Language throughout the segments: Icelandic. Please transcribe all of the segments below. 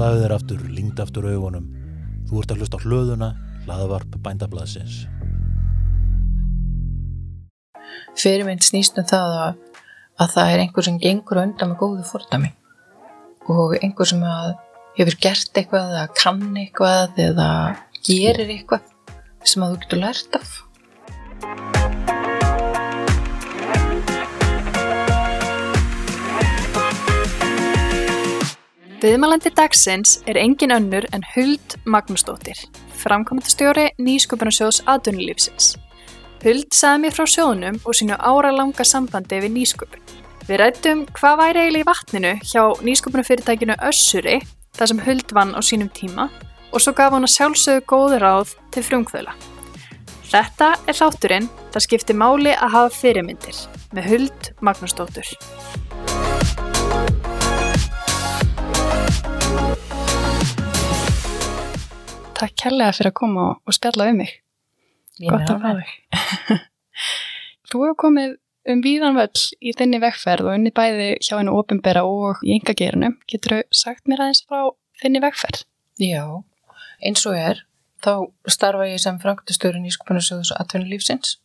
Slaðu þér aftur, lingd aftur augunum. Þú ert að hlusta á hlöðuna, hlaðavarp bændablaðsins. Fyrirmynd snýst um það að, að það er einhver sem gengur undan með góðu fordami og einhver sem hefur gert eitthvað eða kann eitthvað eða gerir eitthvað sem að þú getur lært af. Viðmælandi dagsins er engin önnur en Huld Magnúsdóttir, framkvæmandastjóri Nýsköpunarsjóðs aðdunulífsins. Huld sagði mér frá sjóðunum og sínu ára langa sambandi við nýsköpun. Við rættum hvað væri eiginlega í vatninu hjá nýsköpunarfyrirtækinu Össuri, þar sem Huld vann á sínum tíma, og svo gaf hann að sjálfsögðu góður ráð til frumkvöla. Þetta er þátturinn, það skiptir máli að hafa fyrirmyndir, með Huld Magnúsdóttur. Takk kærlega fyrir að koma og spjalla um mig. Gott að fá þig. Þú hefur komið um víðanvöll í þinni vegferð og unni bæði hjá hennu ofinbera og í engagerunum. Getur þú sagt mér aðeins frá þinni vegferð? Já, eins og er, þá starfa ég sem framkvæmtastöru nýsköpunarsjóðus atvinnulífsins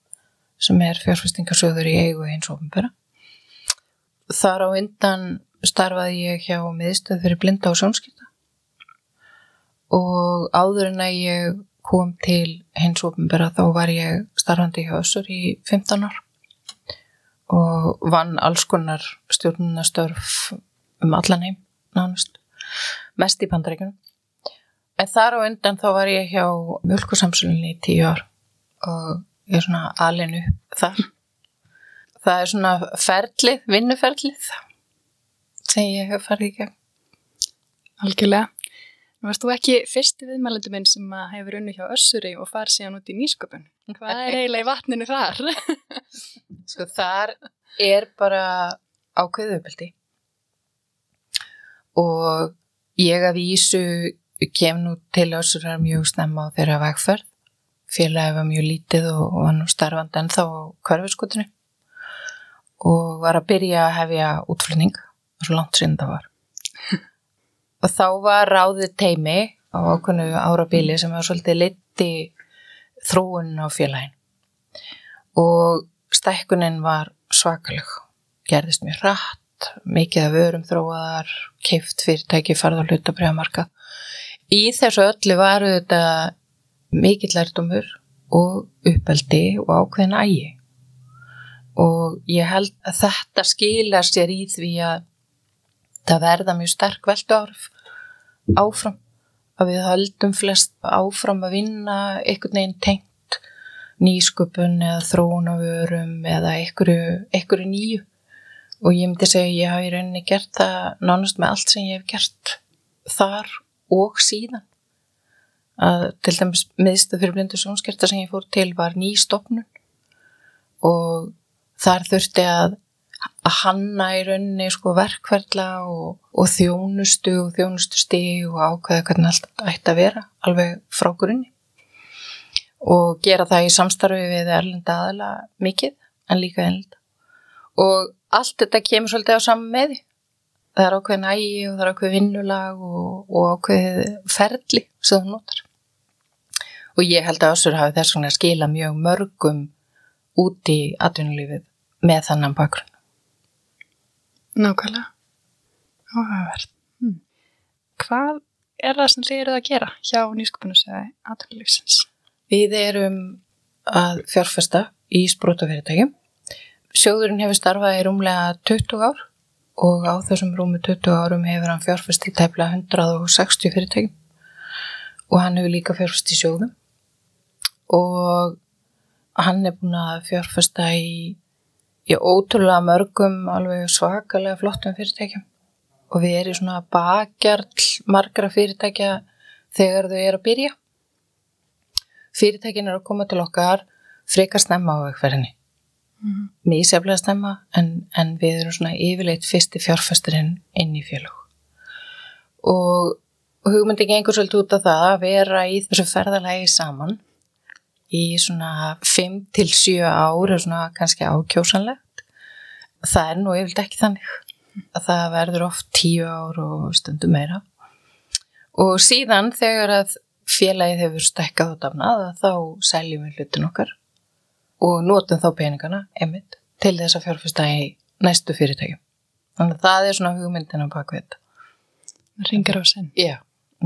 sem er fjárfestingarsjóður í eigu eins og ofinbera. Þar á undan starfaði ég hjá miðstöð fyrir blinda og sjónskipta og áður en að ég kom til hins ofinbera þá var ég starfandi hjá Össur í 15 ár og vann alls konar stjórnunastörf um allan heim nánast, mest í bandaríkunum en þar á undan þá var ég hjá mjölkursamsölunni í 10 ár og ég er svona alinu þar það er svona ferlið, vinnuferlið sem ég hef farið gegn Algjörlega. Varst þú ekki fyrsti viðmælendur minn sem hefur unni hjá Össuri og farið síðan út í nýsköpun. Hvað er eiginlega í vatninu þar? Sko þar er bara ákveðu uppeldi og ég að vísu kem nú til Össurar mjög snemma á þeirra vegferð. Félagi var mjög lítið og var nú starfandi ennþá á hverfiskutunni og var að byrja að hefja útflutning og svo langt sinn það var. Og þá var ráðið teimi á ákveðnu árabíli sem var svolítið liti þróun á félagin. Og stækkunin var svakaleg. Gerðist mjög rætt, mikið af vörum þróaðar, keift fyrirtæki, farð á hlutabriðamarka. Í þessu öllu varu þetta mikill lærtumur og uppeldi og ákveðin ægi. Og ég held að þetta skilar sér í því að það verða mjög sterk veldu áhrif áfram. Að við höldum flest áfram að vinna einhvern veginn tengt nýsköpun eða þróunavörum eða einhverju, nýju. Og ég myndi segja ég hafi í rauninni gert það nánast með allt sem ég hef gert þar og síðan. Að til dæmis miðstu fyrir blindu sjónskerta sem ég fór til var ný stopnun og þar þurfti að að hanna í rauninni sko verkverðla og, og þjónustu og þjónustu stíg og ákveða hvernig allt ætti að vera alveg frá grunni. Og gera það í samstarfi við erlenda aðala mikið en líka ennlenda og allt þetta kemur svolítið á saman með því. Það er ákveðin ægi og það er ákveð vinnulag og, og ákveð ferli sem þú notar. Og ég held að Össur hafi þess vegna skila mjög mörgum út í atvinnulífið með þannan bakgrunn Nákvæmlega. Áhugavert. Hmm. Hvað er það sem þið eruð að gera hjá nýsköpunarsöði aðtölulegsins? Við erum að fjárfesta í sprótafyrirtækjum. Sjóðurinn hefur starfað í rúmlega 20 ár og á þessum rúmi 20 árum hefur hann fjárfest í tæpla 160 fyrirtækjum og hann hefur líka fjárfest í sjóðum og hann er búin að fjárfesta í í ótrúlega mörgum alveg svakalega flottum fyrirtækjum og við erum svona bakjarl margra fyrirtækja þegar þau eru að byrja. Fyrirtækin eru að koma til okkar frekar snemma á vekkferðinni. Mm -hmm. Míseflega snemma en, en við erum svona yfirleitt fyrsti fjárfæsturinn inn í fjölu. Og hugmyndi gengur svolítið út af það að vera í þessu ferðalagi saman í svona 5 til 7 ár er svona kannski ákjósanlegt. Það er nú yfirlega ekki þannig að það verður oft 10 ár og stundum meira. og síðan þegar að félagið hefur stekkað út af naða þá seljum við hlutin okkar og notum þá peningana einmitt til þess að fjárfesta í næstu fyrirtækjum. Þannig að það er svona hugmyndin á bakvið þetta. Ringar á sinn. Já,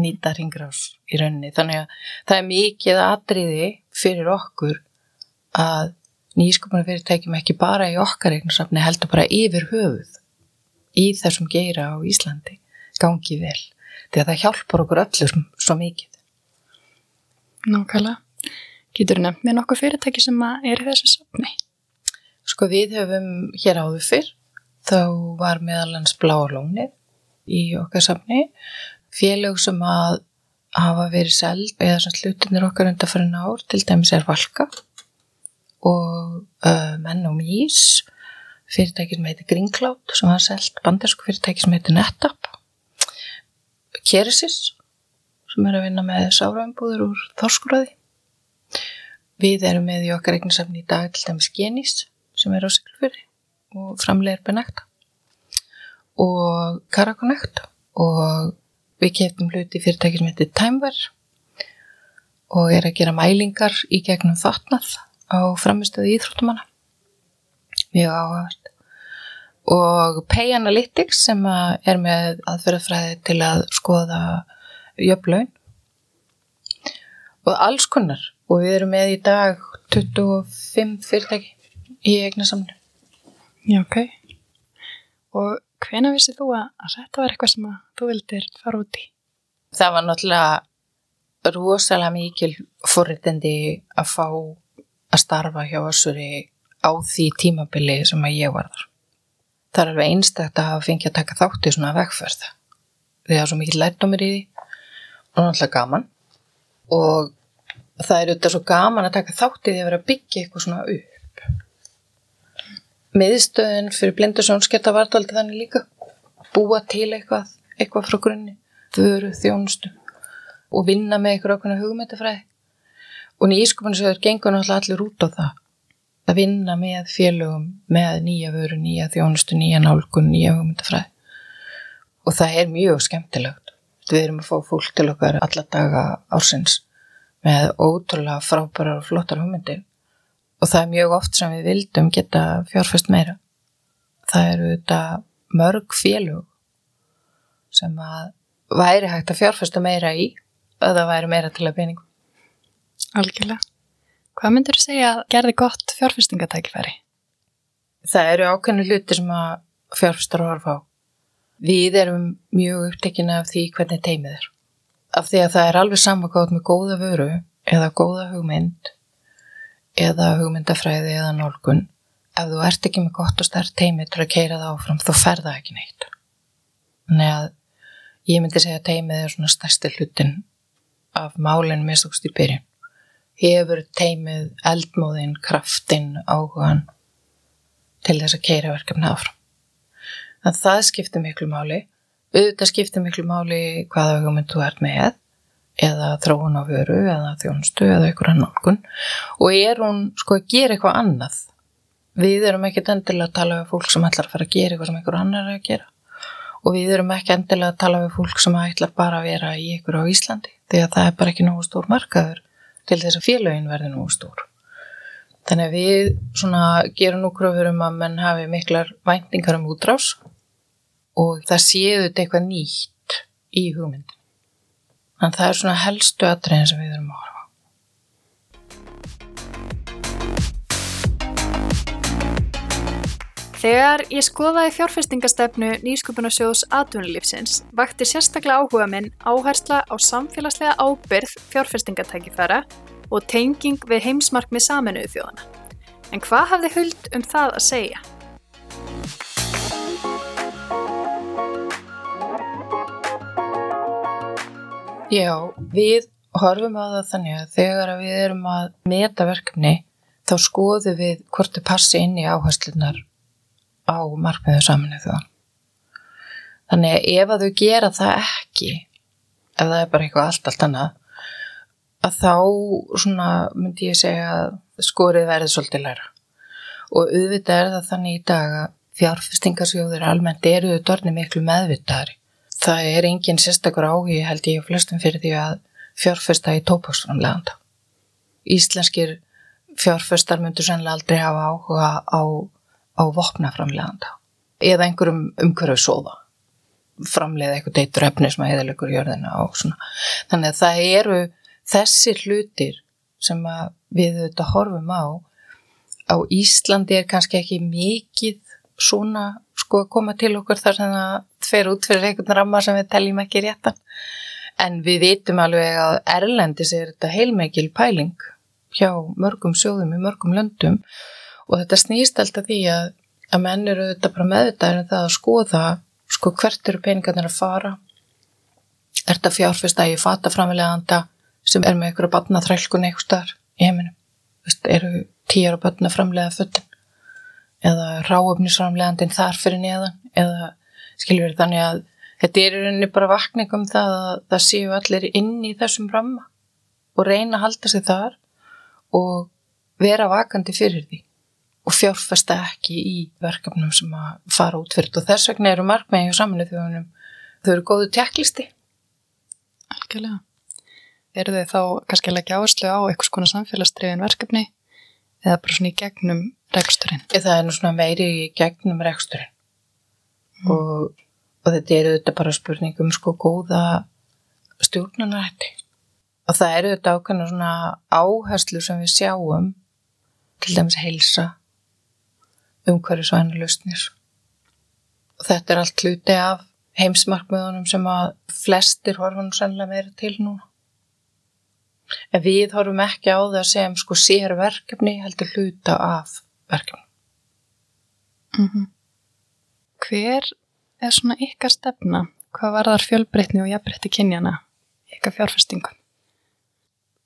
nýta ringrás í rauninni. Þannig að það er mikið atriði fyrir okkur að nýsköpuna fyrirtækjum ekki bara í okkar eignarsafni heldur bara yfir höfuð í þessum geira á Íslandi gangi vel. Því að það hjálpar okkur öllum svo mikið. Nákvæmlega. Getur nefnt mér nokkuð fyrirtæki sem er í þessu safni? Sko við höfum hér áður fyrr, þá var meðalans bláalónið í okkar safni, félög sem að hafa verið seld eða svona slutinir okkar undan fyrir nár, til dæmis er Valka og uh, Menn og Mís, fyrirtæki sem heitir Greencloud sem var seld, bandarsku fyrirtæki sem heitir NetApp, Keresis sem er að vinna með sáraðumbúður úr Þorskuröði. Við erum með í okkar eignarsafni í dag til dæmis Genís sem er á Siglfjörði og framlegir Benekta og Karakonekt og við keftum hluti fyrirtæki sem heitir Timeware og er að gera mælingar í gegnum fatnað á framistöðu íþróttumanna. Mjög áhagast. Og Pay Analytics sem er með aðferðafræði til að skoða jöfnlaun og alls konar og við erum með í dag 25 fyrirtæki í eigna samlu. Já, ok. Og hvena vissið þú að, að þetta var eitthvað sem þú vildir fara út í? Það var náttúrulega rosalega mikil forritindi að fá að starfa hjá Össuri á því tímabili sem að ég var þar. Það er alveg einstakta að fengja að taka þátt í svona vegferð. Það er svo mikið lærdómir í því og náttúrulega gaman og það er auðvitað svo gaman að taka þátt í því að vera að byggja eitthvað svona upp miðstöðin fyrir blindu sjónsketta var þetta þannig líka. Búa til eitthvað, eitthvað frá grunni þöru, þjónustu og vinna með eitthvað okkurna hugmyndafræði. Og nýskupunisöður gengur náttúrulega allir út á það að vinna með félögum með nýja vöru, nýja þjónustu, nýja nálgun, nýja hugmyndafræði. Og það er mjög skemmtilegt. Við erum að fá fólk til okkar alla daga ársins með ótrúlega frábærar og flottar hugmyndir og það er mjög oft sem við vildum geta fjárfæst meira. Það eru þetta mörg félug sem að væri hægt að fjárfæsta meira í að það væri meira til að peningum. Algjörlega. Hvað myndir þú segja að gerði gott fjárfæstingatækifæri? Það eru ákveðinu hluti sem að fjárfæstar horfa á. Við erum mjög upptekina af því hvernig teimið er. Af því að það er alveg samagátt með góða vöru eða góða hugmynd eða hugmyndafræði eða nálgun. Ef þú ert ekki með gott og stærkt teimið til að keira það áfram, þá fer það ekki neitt. Þannig að ég myndi segja að teimið er svona stærsti hlutin af málinn mistókst í byrjun. Hefur teimið eldmóðin, kraftin, áhugan til þess að keira verkefni áfram en það skiptir miklu máli auðvitað skiptir miklu máli hvaða hugmynd þú ert með eða þróun á vöru eða þjónustu eða einhverja nálgun. Og er hún sko að gera eitthvað annað? Við erum ekki endilega að tala við fólk sem ætlar að fara að gera eitthvað sem einhver annar er að gera. Og við erum ekki endilega að tala við fólk sem ætlar bara að vera í ykkur á Íslandi því að það er bara ekki nógu stór markaður til þess að félagin verði nógu stór. Þannig að við svona gerum nú kröfur um að menn hafi miklar væntingar um útrás og það séu þetta eitthvað nýtt í hugmyndin. Að það er svona helstu aðræðin sem við erum að horfa. Þegar ég skoðaði fjárfestingastefnu nýsköpunarsjóðs atvinnulífsins vakti sérstaklega áhuga minn áhersla á samfélagslega ábyrð fjárfestingatækifæra og tenging við heimsmarkmið saminuðu þjóðana. En hvað hafði huld um það að segja? Já, við horfum á það þannig að þegar við erum að meta verkefni þá skoðum við hvort þau passi inn í áherslunar á markmiðu saminu þjóðan. Þannig að ef að þau gera það ekki, ef það er bara eitthvað allt, allt annað, að þá svona myndi ég segja að skorið verði svolítið læra. Og auðvitað er það þannig í dag að fjárfestingarsjóður almennt eru þau dorni miklu meðvitaðri það er engin sérstakur áhugi held ég flestum fyrir því að fjárfesta í tópaksframleganda. Íslenskir fjárfestar myndur sannlega aldrei hafa áhuga á, á vopnaframleganda eða einhverjum umhverju sóða framleiða eitthvað deytur efni sem að eðalegur jörðina og svona. Þannig að það eru þessi hlutir sem við auðvitað horfum á á Íslandi er kannski ekki mikið svona sko að koma til okkur þar sem það fer út fyrir einhvern ramma sem við teljum ekki réttan. En við vitum alveg að Erlendis er þetta heilmikil pæling hjá mörgum sjóðum í mörgum löndum. Og þetta snýst alltaf því að, að menn eru þetta bara meðvitaður en það að skoða sko hvert eru peningarnir að fara. Er þetta fjárfesta í fataframileganda sem er með einhverju batnaþrælkun eitthvað starf í heiminu Vist, eru tíjar og batna framlega föttin eða ráöfnisframlegandin þar fyrir neðan eða skiljur þannig að þetta er í rauninni bara vakningum það að það séu allir inn í þessum ramma og reyna að halda sig þar og vera vakandi fyrir því og fjárfesta ekki í verkefnum sem að fara út fyrir og þess vegna eru markmiði og saminu þjóðunum þau eru góðu tjekklisti Algjörlega. Eru þau þá kannski að leggja áherslu á eitthvað svona samfélagsdrefin verkefni eða bara svona í gegnum reksturinn Það er nú svona meiri í gegnum reksturinn mm. og, og þetta eru þetta bara spurningum sko góða stjórnunarætti og það eru þetta ákveðna svona áherslu sem við sjáum til dæmis heilsa umhverjusvæna lausnir. Og þetta er allt hluti af heimsmarkmiðunum sem að flestir horfum sannlega meira til núna. En við horfum ekki á það sem sko sér verkefni heldur hluta af verkefni. Mm -hmm. Hver er svona ykkar stefna? Hvað var þar fjölbreytni og jafnbreytti kynjana? Ykkar fjárfestingum?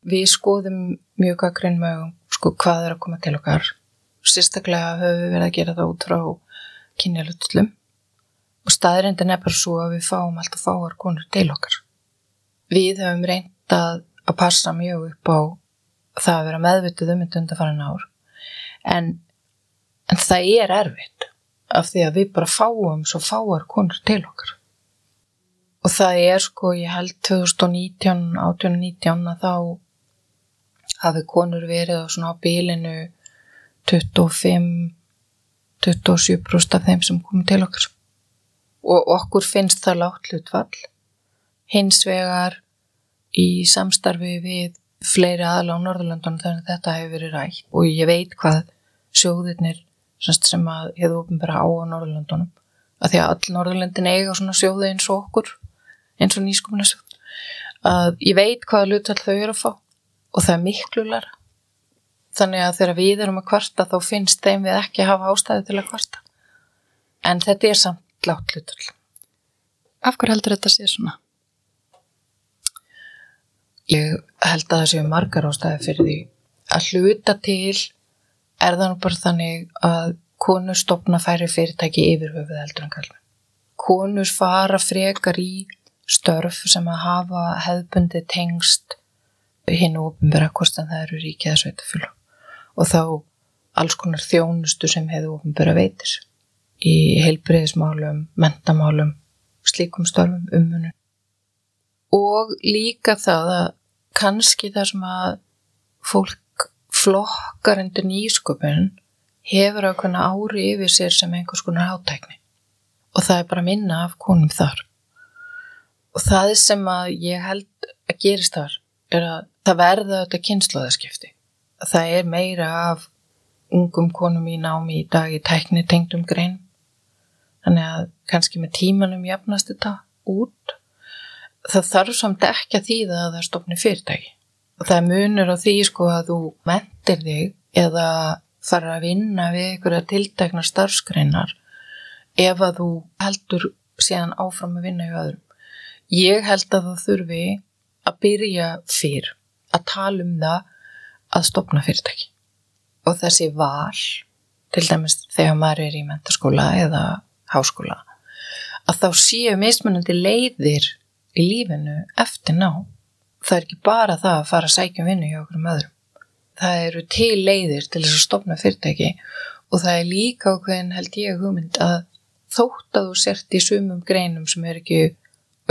Við skoðum mjög að grinn með sko hvað er að koma til okkar sérstaklega höfum við verið að gera það út frá kynjalutlum og staðrindin er bara svo að við fáum alltaf fáar konur til okkar. Við höfum reyndað að passa mjög upp á það að vera meðvituð um þetta undarfæran ár en, en það er erfitt af því að við bara fáum svo fáar konur til okkar. Og það er sko, ég held 2019, 18-19 að þá hafi konur verið á svona á bílinu 25-27% af þeim sem komum til okkar og okkur finnst það látt hlutvall hins vegar í samstarfi við fleiri aðla á Norðurlandunum þannig að þetta hefur verið rætt og ég veit hvað sjóðirnir sem að hefur ofinbæra á á Norðurlandunum að því að all Norðurlandin eiga svona sjóði eins og okkur eins og nýskumunasjóð að ég veit hvaða hlutvall þau eru að fá og það er miklu lara þannig að þegar við erum að kvarta þá finnst þeim við ekki að hafa ástæði til að kvarta. En þetta er samt látt hlutul Af hverju heldur þetta sé svona? Ég held að það séu margar ástæði fyrir því að hluta til er það nú bara þannig að konur stopna færi fyrirtæki yfir höfuð heldur en kallmenn konur fara frekar í störf sem að hafa hefbundi tengst hinn og ofinbæra hvort en það eru ríkið að sveita fylg og þá alls konar þjónustu sem hefur ofinbæra veitir í heilbreyðismálum, mentamálum, slíkum störfum, umunum. Og líka það að kannski þar sem að fólk flokkar endur nýsköpun hefur ákveðna ári yfir sér sem einhvers konar hátækni. Og það er bara minna af konum þar. Og það sem að ég held að gerist þar er að það verða þetta kynnslóðaskipti það er meira af ungum konum í námi í dag í tækni tengdum grein þannig að kannski með tímanum jafnast þetta út. Það þarf samt ekki að þýða að það stopni fyrirtæki og það munur á því sko að þú mentir þig eða fara að vinna við einhverja tiltækna starfskreinar ef að þú heldur síðan áfram að vinna í öðrum. Ég held að það þurfi að byrja fyrr að tala um það að stopna fyrirtæki. Og þessi val til dæmis þegar maður er í mentarskóla eða háskóla að þá séu mismunandi leiðir í lífinu eftir ná það er ekki bara það að fara að sækja um vinnu hjá okkur um öðrum það eru til leiðir til þess að stopna fyrirtæki og það er líka ákveðin held ég hugmynd að þótt að þú sért í sumum greinum sem er ekki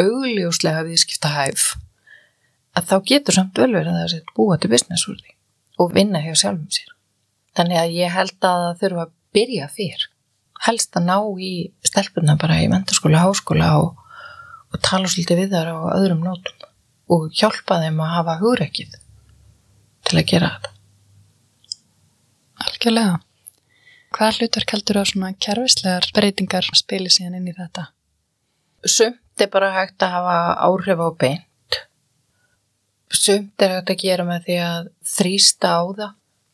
augljóslega viðskipta hæf að þá getur samt vel verið að það sé búa til business úr því og vinna hjá sjálfum sér. Þannig að ég held að það þurfa að byrja fyrr. Helst að ná í stelpunna bara í mentarskóla, háskóla og, og tala svolítið við þar á öðrum nótum og hjálpa þeim að hafa hugreikið til að gera þetta. Algjörlega. Hvað hlutverk heldur á svona kerfislegar breytingar spili síðan inn í þetta? Sumt er bara hægt að hafa áhrif á beint. Sumt er hægt að gera með því að þrýsta á það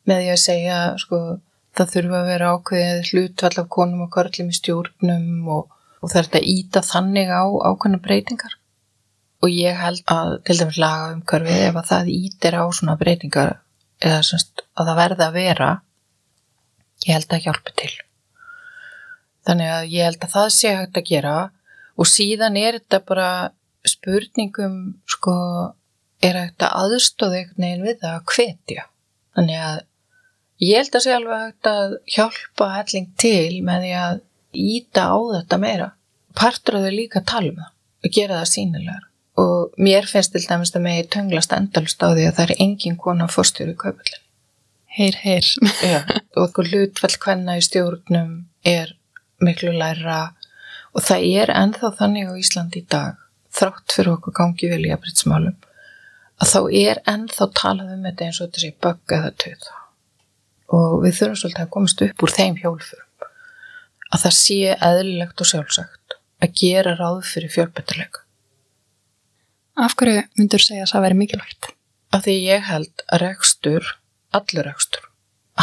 með því að segja sko það þurfa að vera ákveðið hlutvall af konum og körlum í stjórnum og, og það er þetta íta þannig á ákveðna breytingar. Og ég held að til dæmis laga um körfið ef að það ítir á svona breytingar eða semst að það verða að vera ég held að hjálpi til. Þannig að ég held að það sé hægt að gera og síðan er þetta bara spurningum sko er hægt að aðstóða einhvern veginn við það að hvetja. Þannig að ég held að sé alveg hægt að hjálpa helling til með því að íta á þetta meira. Partur af þau líka að tala um það og gera það sínilegar. Og mér finnst til dæmis það með tönglast endalust á því að það er engin kona fórstjóri í kaupallin. Heyr, heyr. Já, og eitthvað hlutfell hvenna í stjórnum er miklu læra og það er ennþá þannig á Íslandi í dag, þrátt fyrir okkur gangi vel í afritsmálum, að þá er ennþá talað um þetta eins og þetta sé bögg eða töð. Og við þurfum svolítið að komast upp úr þeim hjólfurum. Að það sé eðlilegt og sjálfsagt að gera ráð fyrir fjölbettarleika. Af hverju myndur segja að það veri mikilvægt? Af því ég held að rekstur allur rekstur.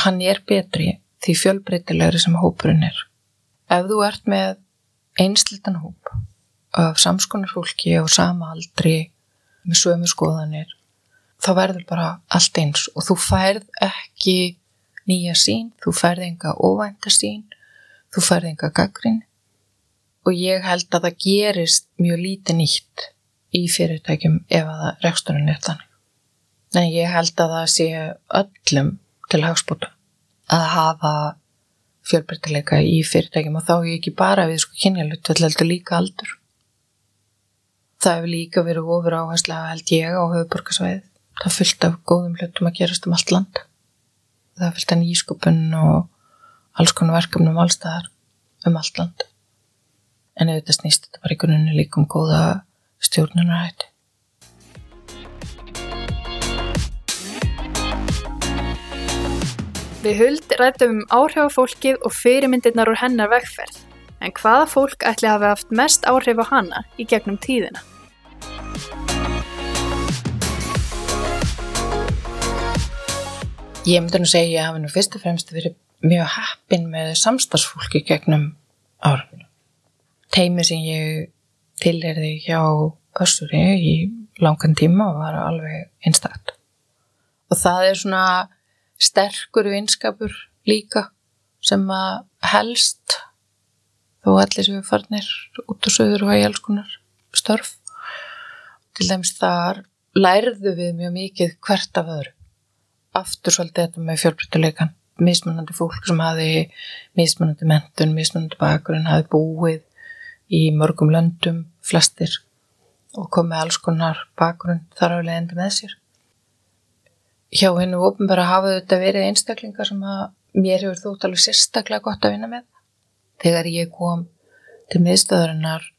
Hann er betri því fjölbreytilegri sem hópurinn er. Ef þú ert með einslitan hóp af samskonar fólki og sama aldri með sömu skoðanir þá verður bara allt eins og þú færð ekki nýja sín, þú færð enga óvænta sín, þú færð enga gaggrin og ég held að það gerist mjög lítið nýtt í fyrirtækjum ef að reksturinn er þannig. Nei, ég held að það sé öllum til hagspóta að hafa fjölbreytileika í fyrirtækjum og þá er ekki bara við sko kynjalut, þetta heldur líka aldur. Það hefur líka verið ofur áherslega held ég á höfuborgarsvæði. Það fyllt af góðum hlutum að gerast um allt land. Það fyllt af nýskupun og alls konar verkefnum allstaðar um allt land. En auðvitað snýst þetta bara í grunninu líka um góða stjórnunarhætti. Við huld rættum um áhrifafólkið og fyrirmyndirnar úr hennar vegferð. En hvaða fólk ætli hafi haft mest áhrif á hana í gegnum tíðina? Ég myndi nú segja að ég hafi nú fyrst og fremst verið mjög heppin með samstagsfólki gegnum árunum. Teimi sem ég tilherði hjá Össuri í langan tíma var alveg einstakt. Og það er svona sterkur vinskapur líka sem að helst þó allir sem við farnir út og söður og hægi alls konar störf. Til dæmis þar lærðu við mjög mikið hvert af öðru aftur svolítið þetta með fjölbryttuleikan mismunandi fólk sem hafi mismunandi mentun, mismunandi bakgrunn hafi búið í mörgum löndum, flestir og komið alls konar bakgrunn þar á leiðandi með sér. Hjá hennu ofnbæra hafa þetta verið einstaklingar sem að mér hefur þótt alveg sérstaklega gott að vinna með. Þegar ég kom til miðstöðurinnar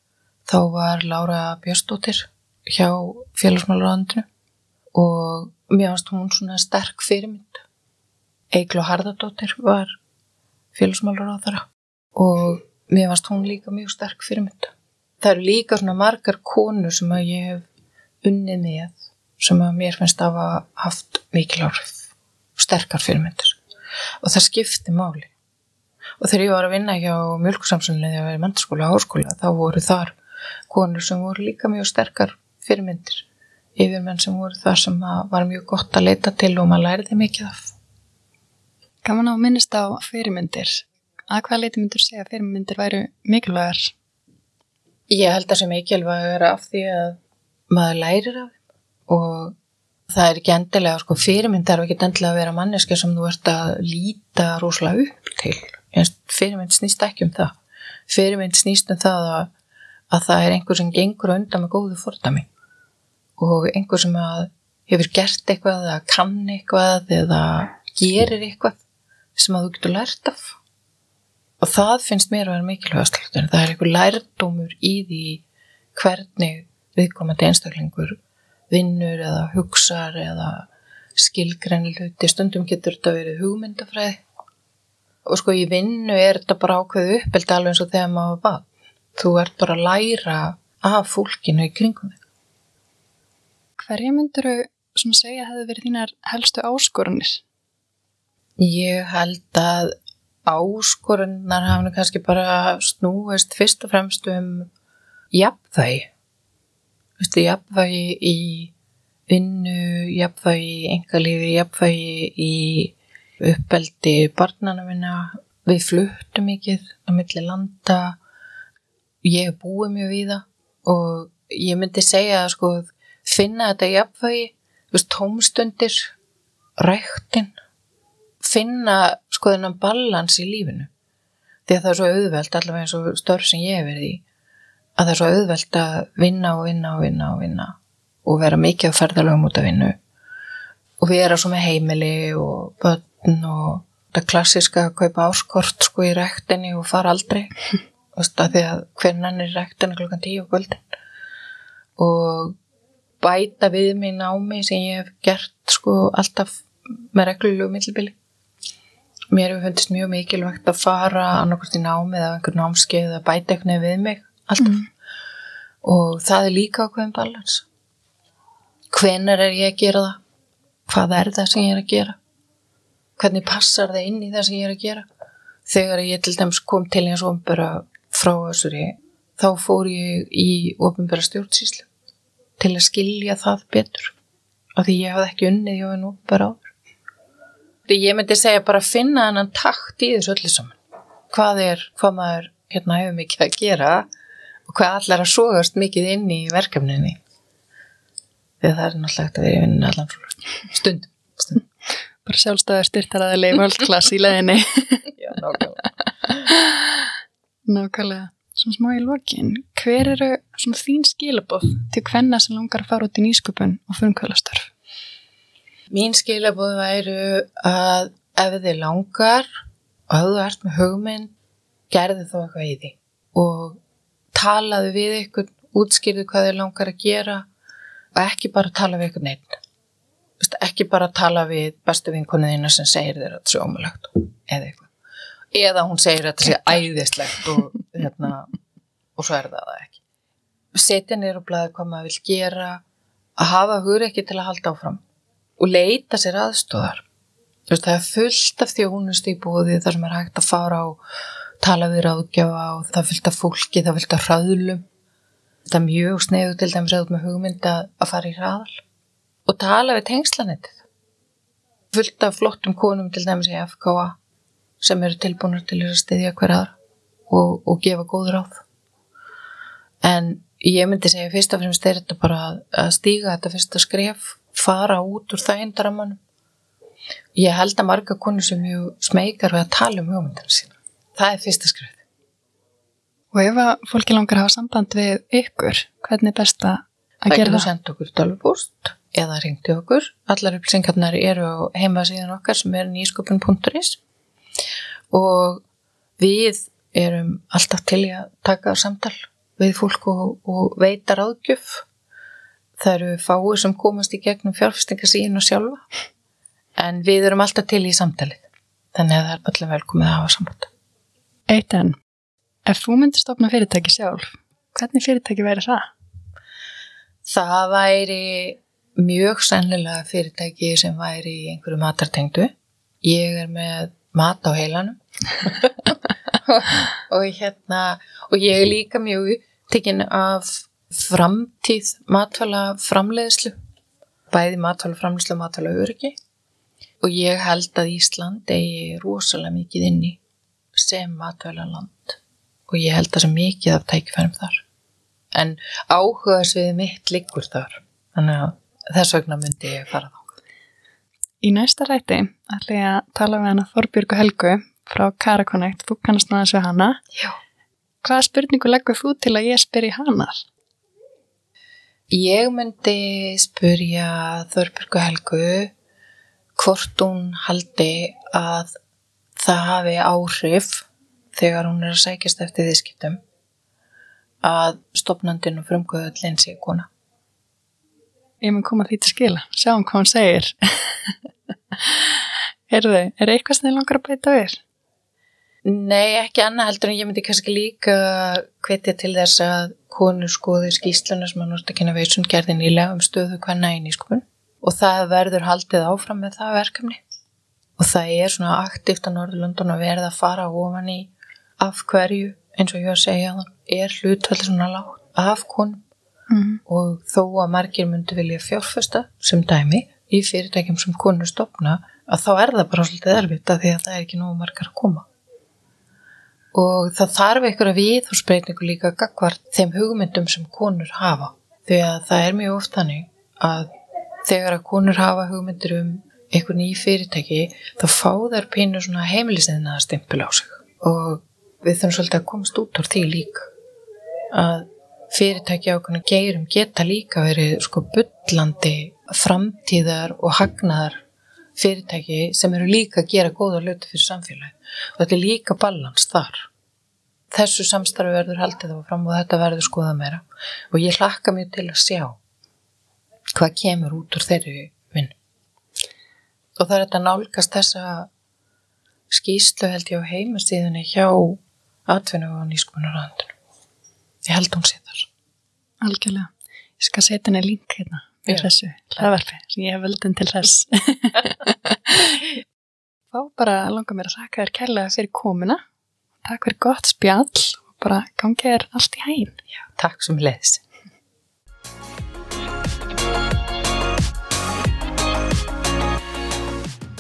þá var Lára Björnsdóttir hjá félagsmálaráðandinu og mér fannst hún svona sterk fyrirmynd. Eiglo Harðardóttir var þeirra og mér fannst hún líka mjög sterk fyrirmynd það eru líka svona margar konur sem að ég hef unnið með sem að mér finnst að hafa haft mikil áhrif sterkar fyrirmyndir og það skipti máli og þegar ég var að vinna hjá mjölkursamsunni þegar ég var í mentarskóla og háskóla þá voru þar konur sem voru líka mjög sterkar fyrirmyndir yfirmenn sem voru þar sem var mjög gott að leita til og maður læriði mikið af. Gaman á að minnast á fyrirmyndir. Að hvað leiti myndur segja fyrirmyndir væru mikilvægar? Ég held að sem mikilvægar af því að maður lærir af þeim og það er ekki endilega, sko, fyrirmynd þarf ekki endilega að vera manneska sem þú ert að líta rosalega upp til. Fyrirmynd snýst ekki um það. Fyrirmynd snýst um það að að það er einhver sem gengur undan með góðu fordami og einhver sem hefur gert eitthvað eða kann eitthvað eða gerir eitthvað sem að þú getur lært af og það finnst mér að vera mikilvægast það er einhver lærdómur í því hvernig viðkomandi einstaklingur vinnur eða hugsar eða skilgrenni hluti. Stundum getur þetta verið hugmyndafræði. Og sko í vinnu er þetta bara ákveðu uppeldi alveg eins og þegar maður var þú ert bara að læra af fólkinu í kringum þig. Hverja myndur þú segja að hefði verið þínar helstu áskorunir? Ég held að áskorunar hafði kannski bara snúist fyrst og fremst um jafnvægi. Vistu, jafnvægi í vinnu, jafnvægi í engalífi, jafnvægi í uppeldi barnana minna. Við fluttum mikið á milli landa. Ég er búið mjög við það og ég myndi segja að sko finna þetta jafnvægi tómstundir ræktin finna sko þennan balans í lífinu. Því að það er svo auðvelt allavega eins og störf sem ég hef verið í að það er svo auðvelt að vinna og vinna og vinna og vinna og vera mikið á ferðalögum út af vinnu. Og vera svo með heimili og börn og það klassiska að kaupa áskort sko í ræktinni og fara aldrei. Veist, að því að hvernan er ræktinu klokkan tíu og kvöldin? Og bæta við mig námi sem ég hef gert sko alltaf með reglulegu millibili mér hefur fundist mjög mikilvægt að fara annarkvæmt í námi eða einhver námskeið að bæta eitthvað við mig alltaf. Mm. og það er líka ákveðin balans hvenar er ég að gera það? Hvað er það sem ég er að gera? Hvernig passar það inn í það sem ég er að gera? Þegar ég til dæms kom til eins og umbera frá þessari þá fór ég í ofinbæra stjórnsýslu til að skilja það betur. Af því ég hafði ekki unnið hennu bara áður ég myndi segja bara að finna hennan takt í þessu öllu saman. Hvað er, hvað maður hérna hefur mikið að gera og hvað allar að sógast mikið inn í verkefninni. Því það er náttúrulega að vera í vinnu allan stund, stund. bara sjálfstæðar styrtar að leiða völdklass í leðinni já, nákvæmlega. Nákvæmlega. Svona smá í lokin, hver eru svona þín skilabóð til hvenna sem langar að fara út í nýsköpun og frumkvölastarf? Mín skilabóð væru að ef þið langar og ef þú ert með hugmynd, gerði þó eitthvað í því. Og talaðu við ykkur, útskýrðu hvað þið langar að gera og ekki bara tala við ykkur neitt. Ekki bara tala við bestu vinkonuðina sem segir þér að það er sjómulagt eða eitthvað. Eða hún segir að þetta sé æðislegt og, hérna, og svo er það það ekki. Setja nýra og blæða hvað maður vil gera að hafa hugur ekki til að halda áfram og leita sér aðstóðar það er fullt af þjónust í búði þar sem er hægt að fara og tala við ráðgjafa og það er fullt af fólki það er fullt af hraðlum. Það er mjög sneðu til dæmis að með hugmynd að fara í hraðal og tala við tengslanettið fullt af flottum konum til dæmis í FKA sem eru tilbúinur til að stiðja hverjaðar og, og gefa góð ráð. En ég myndi segja fyrst af fremst er þetta bara að stíga þetta fyrsta skref fara út úr það eindramanum ég held að marga konur sem mjög smekar við að tala um hugmyndinu sína. Það er fyrsta skref. Og ef að fólki langar að hafa samband við ykkur, hvernig er best að það gera það? það? senda okkur tölvupúst eða ringti okkur. Allar upplýsingarnar eru á heimasíðan okkar sem er nýskupin.is og við erum alltaf til í að taka samtal við fólk og, og veita ráðgjöf það eru fáið sem komast í gegnum fjárfestingarsíðinu sjálfa. En við erum alltaf til í samtalið. Þannig að það er allir velkomið að hafa samband. Eitt enn, ef þú myndir stopna fyrirtæki sjálf hvernig fyrirtæki væri það? Það væri mjög sannlega fyrirtæki sem væri í einhverju matartengdu. Ég er með mat á heilanum. Og hérna og ég er líka mjög upptikinn af framtíð matfæla framleiðslu bæði matfæla framleiðslu og matfæla öryggi og ég held að Ísland eigi rosalega mikið inni sem matfæla land og ég held að það er mikið af tækifærum þar en áhugaðsvið mitt liggur þar þannig að þess vegna myndi ég fara þá Í næsta ræti ætla ég að tala við hana Þorbjörgu Helgu frá Karakonnect, þú kannast náðast við hana. Já. hvaða spurningu leggur þú til að ég spyr í hanar? Ég myndi spurja Þorbjörgu Helgu hvort hún haldi að það hafi áhrif þegar hún er að sækjast eftir þýskiptum að stopnandin og frumkvöðullin sé kona. Ég mun koma því til skila, sjáum hvað hún segir. er þau, er eitthvað sem þið langar að beita við? Nei, ekki annað heldur en ég myndi kannski líka hvetja til þess að konur skoði skýsluna sem að Nortakina Veitsund gerði nýlega um stöðu hvenna í nýskupun og það verður haldið áfram með það verkefni. Og það er svona aktíft á Norðurlundun að verða að fara ofan í af hverju, eins og ég var að segja er hlutvalli svona lágt af konum. Mm. og þó að margir myndi vilja fjárfesta sem dæmi í fyrirtækjum sem konur stopna að þá er það bara svolítið erfitt að því að það er ekki nógu margar að koma og það þarf einhverja viðhorsbreytingu líka gagvart þeim hugmyndum sem konur hafa. Því að það er mjög oft þannig að þegar að konur hafa hugmyndir um einhver ný fyrirtæki þá fá þær pínu svona heimilisinna stimpil á sig. Og við þurfum svolítið að komast út úr því líka. Að fyrirtæki ákveðna geirum geta líka verið sko bullandi framtíðar og hagnaðar fyrirtæki sem eru líka að gera góða hluti fyrir samfélagi og þetta er líka balans þar. Þessu samstarfi verður haldið á fram og þetta verður skoða meira. Og ég hlakka mjög til að sjá hvað kemur út úr þeirri vinn og það er þetta nálgast þessa skýslu held ég á heimastíðunni hjá atvinnu og nýskumunarandinu ég held hún sé þar. Algjörlega. Ég skal setja henni link hérna við Já. þessu hlaðvarpi sem ég hef völdin til þess. Þá bara langar mér að þakka þér kærlega fyrir komuna. Takk fyrir gott spjall og bara gangi þér allt í hæginn. takk sem leiðis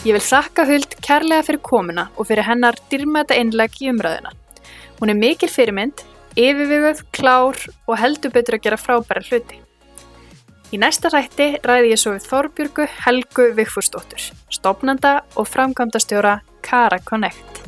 Ég vil þakka Huld kærlega fyrir komuna og fyrir hennar dyrmæta innlegg í umræðuna. Hún er mikil fyrirmynd, yfirviguð, klár og heldur betur að gera frábæra hluti. Í næsta rætti ræði ég svo við Þorbjörgu Helgu Vigfúsdóttur, stopnanda og framkvæmdastjóra Kara Connect.